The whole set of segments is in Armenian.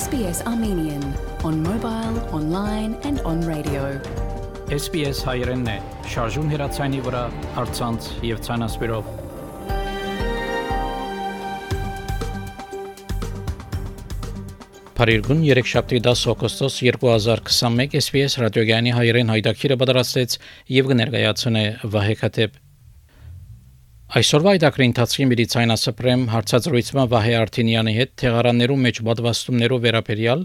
SBS Armenian on mobile, online and on radio. SBS հայերենն է, շարժուն հեռացանի վրա, հարցանց եւ ցանասպիրով։ Փարիգուն 3 շաբթի 10 օգոստոս 2021 SBS ռադիոգյանի հայերեն հայտակիրը պատրաստեց եւ կներկայացնե Վահե Քաթեփ Այսօրվա այդակրի ընթացքի միլիցայնասպրեմ հարցազրույցમાં Վահե Արտինյանի հետ թեղարաններում մեջ պատվաստումներով վերաբերյալ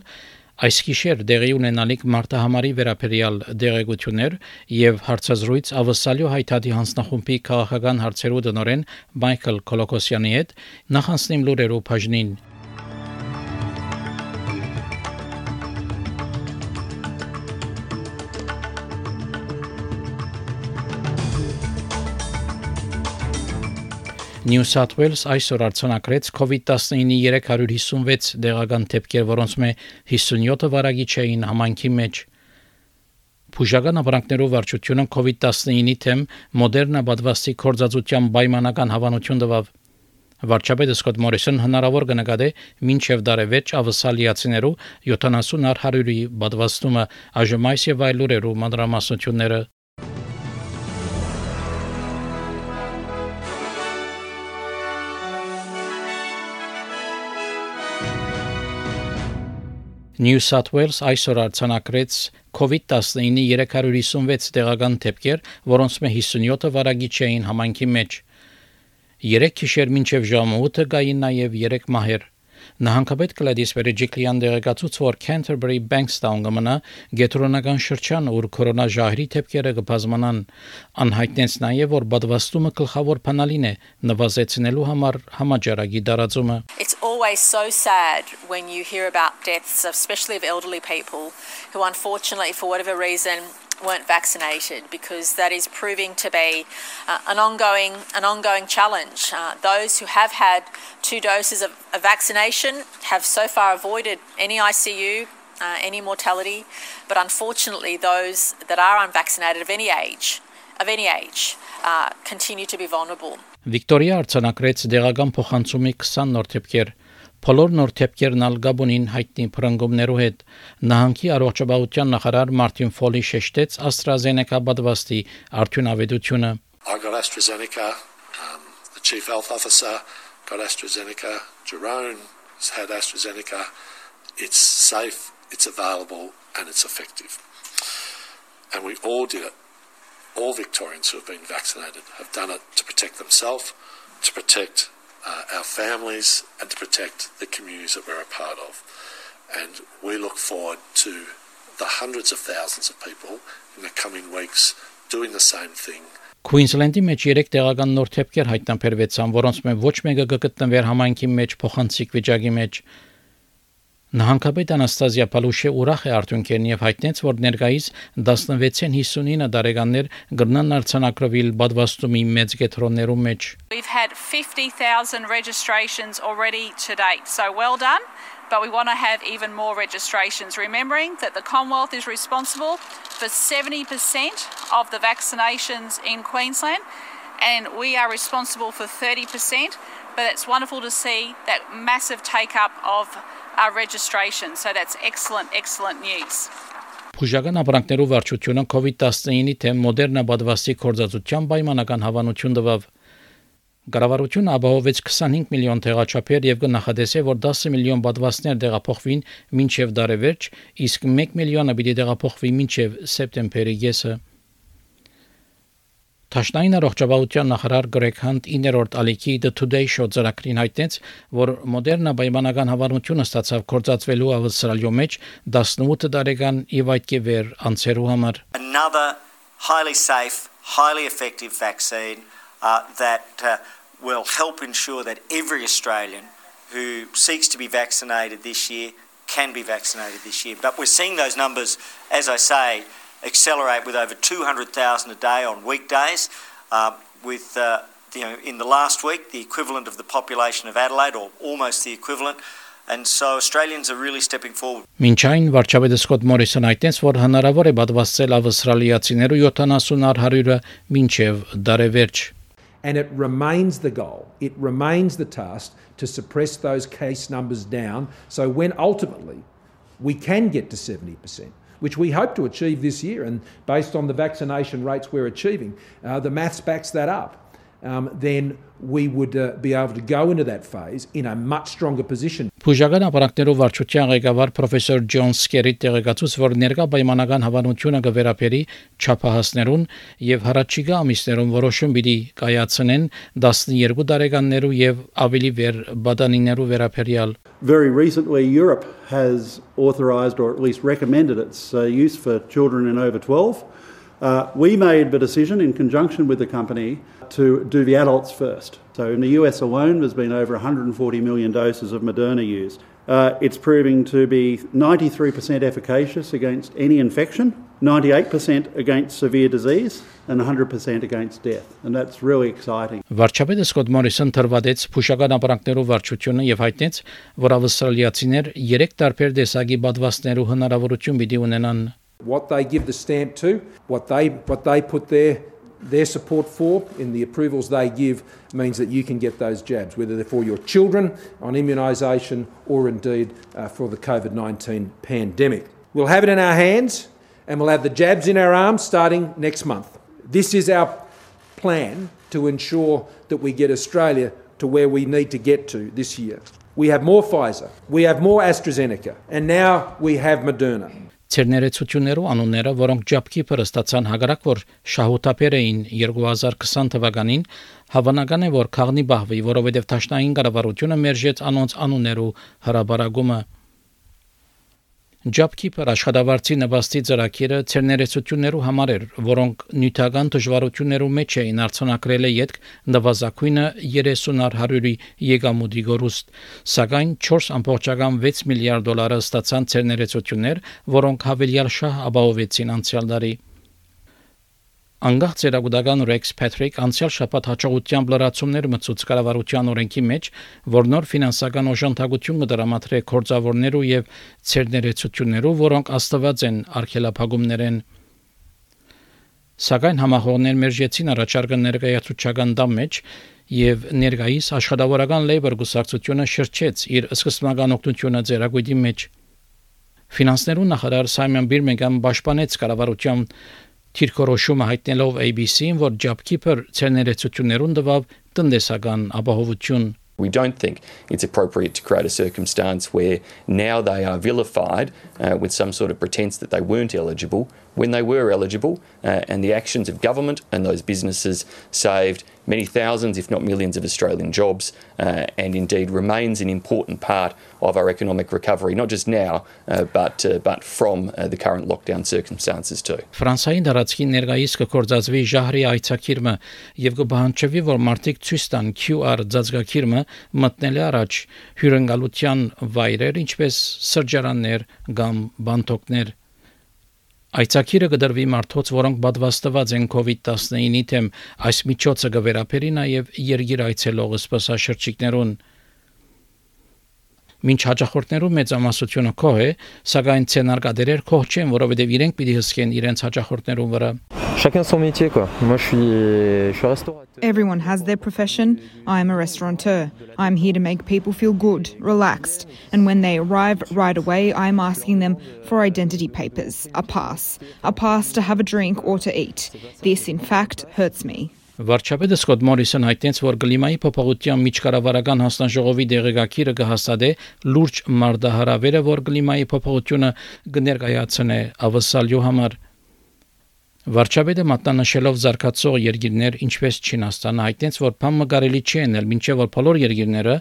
այս գիշեր դեղի ունենալիք մարտահամարի վերաբերյալ դեղեցություններ եւ հարցազրույց ավսալյո հայտարարի հանձնախումբի քաղաքական հարցերու դնորեն Մայքլ Կոլոկոսյանի հետ նախանցնիմ լուրերով բաժնին New South Wales այսօր արձանագրեց COVID-19-ի 356 դեղական դեպքեր, որոնց մե 57-ը վարագիչ էին համանքի մեջ։ Փուժական ապրանքներով վարչությունը COVID-19-ի թեմ մոդեռնա բադվաստի կորզածության պայմանական հավանություն տվավ։ Վարչապետը Սկոտ Մորիսոն հնարավոր կնկատե մինչև դարևեջ ավսալիացիներու 70 առ 100-ի բադվաստումը այժմ այս եւ այլ լուրերու մանրամասնությունները New South Wales այսօր արձանագրեց COVID-19-ի 356 տեղական դեպքեր, որոնց մե 57-ը վարագիչ էին համանքի մեջ։ 3 գիշեր մինչև ժամը 8-ը գային նաև 3 մահեր։ Նահանգապետ Գլադիս Վերեջիկլյան դեղեկացուց, որ Canterbury Bankstown կմնա գետրոնական շրջան, ուր կորոնա ժահրի թեփքերը կբազմանան։ Անհայտնեց նաև, որ բադվաստումը գլխավոր փանալին է նվազեցնելու համար համաճարակի դարածումը։ always so sad when you hear about deaths, especially of elderly people who unfortunately for whatever reason weren't vaccinated because that is proving to be uh, an ongoing an ongoing challenge. Uh, those who have had two doses of, of, vaccination have so far avoided any ICU, uh, any mortality, but unfortunately, those that are unvaccinated of any age, of any age, uh, continue to be vulnerable. Վիկտորիա արձանագրեց դեղական փոխանցումի 20 նոր դեպքեր Բոլոր նոր թեփքերն ալ Գաբոնին հայտնի փրկումներու հետ նահանգի առողջապահության նախարար Մարտին Ֆոլի շեշտեց AstraZeneca բադվաստի արդյունավետությունը AstraZeneca um, the chief health officer got AstraZeneca Jerome has had AstraZeneca it's safe it's available and it's effective. And we all did it all Victorians who have been vaccinated have done it to protect themselves to protect uh, our families and to protect the communities that we're a part of. And we look forward to the hundreds of thousands of people in the coming weeks doing the same thing. Քուինսլենդի մեջ 3 տեղական նոր թեփքեր հայտնաբերվեցան, որոնց մեջ ոչ մեկը կգտնվեր համայնքի մեջ փոխանցիկ վիճակի մեջ։ Նահանգապետ Անաստազիա Պալուշե ուրախ է արդյունքերն եւ հայտնեց, որ ներկայիս 16-ին 59 տարեկաններ գրնան արցանակրվել բադվաստումի մեծ կետրոններում մեջ։ We've had 50,000 registrations already to date. So well done. But we want to have even more registrations, remembering that the Commonwealth is responsible for 70% of the vaccinations in Queensland, and we are responsible for 30%. But it's wonderful to see that massive take up of our registration. So that's excellent, excellent news. Փուժական ապրանքներով վարչությունը COVID-19-ի թեմ մոդեռնա բադվաստի կորզածության պայմանական հավանություն տվավ։ Գարավարությունը ապահովեց 25 միլիոն տեղաչափեր եւ կնախադեսե, որ 10 միլիոն բադվաստներ տեղափոխվին մինչեւ դարևերջ, իսկ 1 միլիոնը պիտի տեղափոխվի մինչեւ սեպտեմբերի 9-ը։ Տաշնային առողջապահության նախարար Գրեգ Հանտ 9-րդ ալիքի The Today Show ծրագրին հայտնեց, որ մոդեռնա պայմանական հավանությունը ստացավ կորցածվելու ավստրալիո մեջ 18 տարեկան եւ այդ կևեր անցերու համար։ Another highly safe, highly effective vaccine uh, that uh, will help ensure that every Australian who seeks to be vaccinated this year can be vaccinated this year. But we're seeing those numbers, as I say, accelerate with over 200,000 a day on weekdays. Uh, with uh, you know, in the last week, the equivalent of the population of Adelaide, or almost the equivalent. And so Australians are really stepping forward. Մինչ այն վարչապետը Սկոտ Մորիսոն այդտենց որ հնարավոր է պատվաստել ավստրալիացիներու 70 առ 100-ը մինչև դարևերջ And it remains the goal, it remains the task to suppress those case numbers down. So when ultimately we can get to 70%, which we hope to achieve this year, and based on the vaccination rates we're achieving, uh, the maths backs that up. Um, then we would uh, be able to go into that phase in a much stronger position. Բուժական ապրանքներով վարչության ղեկավար պրոֆեսոր Ջոն Սկերի տեղեկացուց, որ ներկա պայմանական հավանությունը կվերապերի չափահասներուն եւ հառաջիկա ամիսներում որոշում պիտի կայացնեն 12 տարեկաններու եւ ավելի վեր բադանիներու վերապերյալ Very recently Europe has authorized or at least recommended its uh, use for children in over 12 Uh, we made the decision in conjunction with the company to do the adults first. So in the US alone, there's been over 140 million doses of Moderna used. Uh, it's proving to be 93% efficacious against any infection, 98% against severe disease, and 100% against death. And that's really exciting. Վարչապետը Սկոտ Մորիսոն թրվադեց փուշական ապրանքներով վարչությունը եւ հայտնեց, որ ավստրալիացիներ 3 տարբեր տեսակի բադվաստներու հնարավորություն պիտի ունենան what they give the stamp to, what they what they put their their support for in the approvals they give means that you can get those jabs, whether they're for your children on immunisation or indeed uh, for the COVID 19 pandemic. We'll have it in our hands and we'll have the jabs in our arms starting next month. This is our plan to ensure that we get Australia to where we need to get to this year. We have more Pfizer, we have more AstraZeneca, and now we have Moderna. Ցերներեցություններու անունները, որոնք ջապկիպը ստացան հագարակ որ շահութապեր էին 2020 թվականին, հավանական է որ քաղնի բահվի, որովհետև Թաշնային կառավարությունը մերժեց անոնց անուններու հրաբարագումը JobKeeper աշխատավարձի նվաստի ծրագիրը ցերներեցություններու համար էր, որոնք նյութական դժվարություններու մեջ էին արցանակրել յետք նվազագույնը 30-ար 100-ի եկամուտի գորուստ, սակայն 4.6 միլիարդ դոլարը ստացան ցերներեցություններ, որոնք հավելյալ շահ ապահովեցին անցյալ տարի։ Անգախ ծերագուտական Rex Patrick անցյալ շաբաթ հաջողությամբ լրացումներ մցուց կառավարության օրենքի մեջ, որ նոր ֆինանսական օժանդակություն կդրամատրե կորձավորներու եւ ցերներեցություններու, որոնք աստված են արխելափագումներեն Սակայն համախոհներ մերժեցին առաջարկը ներկայացուցչական դամ մեջ եւ ներկայիս աշխատավորական Labour գուսակցությունը շրջեց իր սկզբնական օգնությունը ծերագույտի մեջ Ֆինանսներու նախարար Սայմոն Բիրմինգհամ պաշտպանեց կառավարության Թիրքորոշումը հայտնելով ABC-ին, որ JobKeeper ցերներեցություններուն տվավ տնտեսական ապահովություն We don't think it's appropriate to create a circumstance where now they are vilified uh, with some sort of pretense that they weren't eligible when they were eligible, uh, and the actions of government and those businesses saved many thousands, if not millions, of Australian jobs, uh, and indeed remains an important part of our economic recovery, not just now, uh, but uh, but from uh, the current lockdown circumstances too. Ֆրանսիային դարածքի ներկայիս կկործածվի ժահրի այցակիրմը եւ կբահանջվի, որ մարտիկ ցույց տան QR ծածկակիրմը մտնել առաջ հյուրընկալության վայրեր, ինչպես սրճարաններ կամ բանտոկներ Այցակիրը կդրվի մարդոց, որոնք պատվաստված են COVID-19-ի թեմ, այս միջոցը կվերապերի նաև երգիր այցելող սպասաշրջիկներուն։ Մինչ հաջախորդներու մեծամասնությունը քոհ է, սակայն ցենարգադերեր քոհ չեն, որովհետև իրենք պիտի հսկեն իրենց հաջախորդներու վրա։ Chacun son métier quoi. Moi je suis je suis restaurateur. Everyone has their profession. I am a restaurateur. I'm here to make people feel good, relaxed, and when they arrive right away, I'm asking them for identity papers, a pass, a pass to have a drink or to eat. This in fact hurts me. Վարչապետը Սկոտ Մորիսոն հայտնեց, որ կլիմայի փոփոխության միջկառավարական հանձնաժողովի դեղեկագիրը կհաստատե լուրջ մարդահրավերը, որ կլիմայի փոփոխությունը կներկայացնե ավսալյու համար։ Վարչապետը մատնանշելով զարգացող երկիրներ, ինչպես Չինաստանը, հայտնեց, որ բամը կարելի չի ենել, մինչև որ բոլոր երկիրները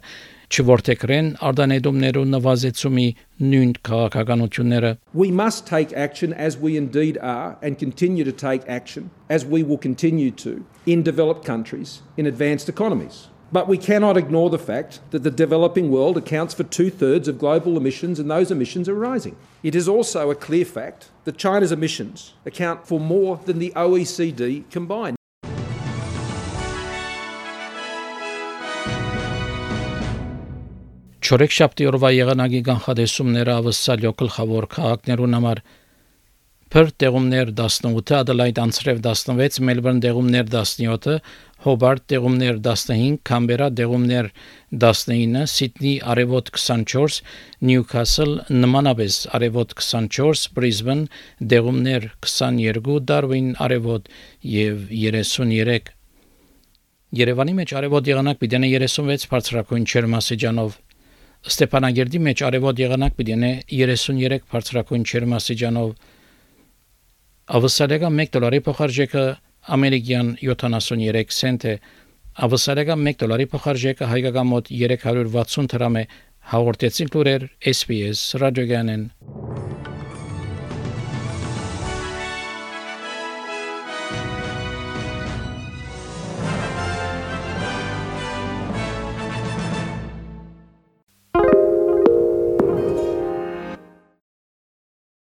չորթեքրեն արտանետումներու նվազեցումի նույն քաղաքականությունները We must take action as we indeed are and continue to take action as we will continue to in developed countries in advanced economies But we cannot ignore the fact that the developing world accounts for two thirds of global emissions, and those emissions are rising. It is also a clear fact that China's emissions account for more than the OECD combined. Չորեքշաբթի օրվա եղանակի կանխադեսումները ավսալյո գլխավոր քաղաքներուն համար Perth դեղումներ 18, Adelaide անցրև 16, Melbourne դեղումներ 17, Hobart դեղումներ 15, Canberra դեղումներ 19, Sydney արևոտ 24, Newcastle նմանապես արևոտ 24, Brisbane դեղումներ 22, Darwin արևոտ եւ 33 Երևանի մեջ արևոտ եղանակ պիտի 36 բարձրակույն չերմասիջանով Ստեփանագերդի մեջ արևոտ եղանակ պիտի 33 բարձրակույն չերմասիջանով Ավսալեգա 1 դոլարի փոխարժեքը ամերիկյան 73 سنت է ավսալեգա 1 դոլարի փոխարժեքը հայկական մոտ 360 դրամ է հաղորդեցին լուրեր SPS ռադիոգանեն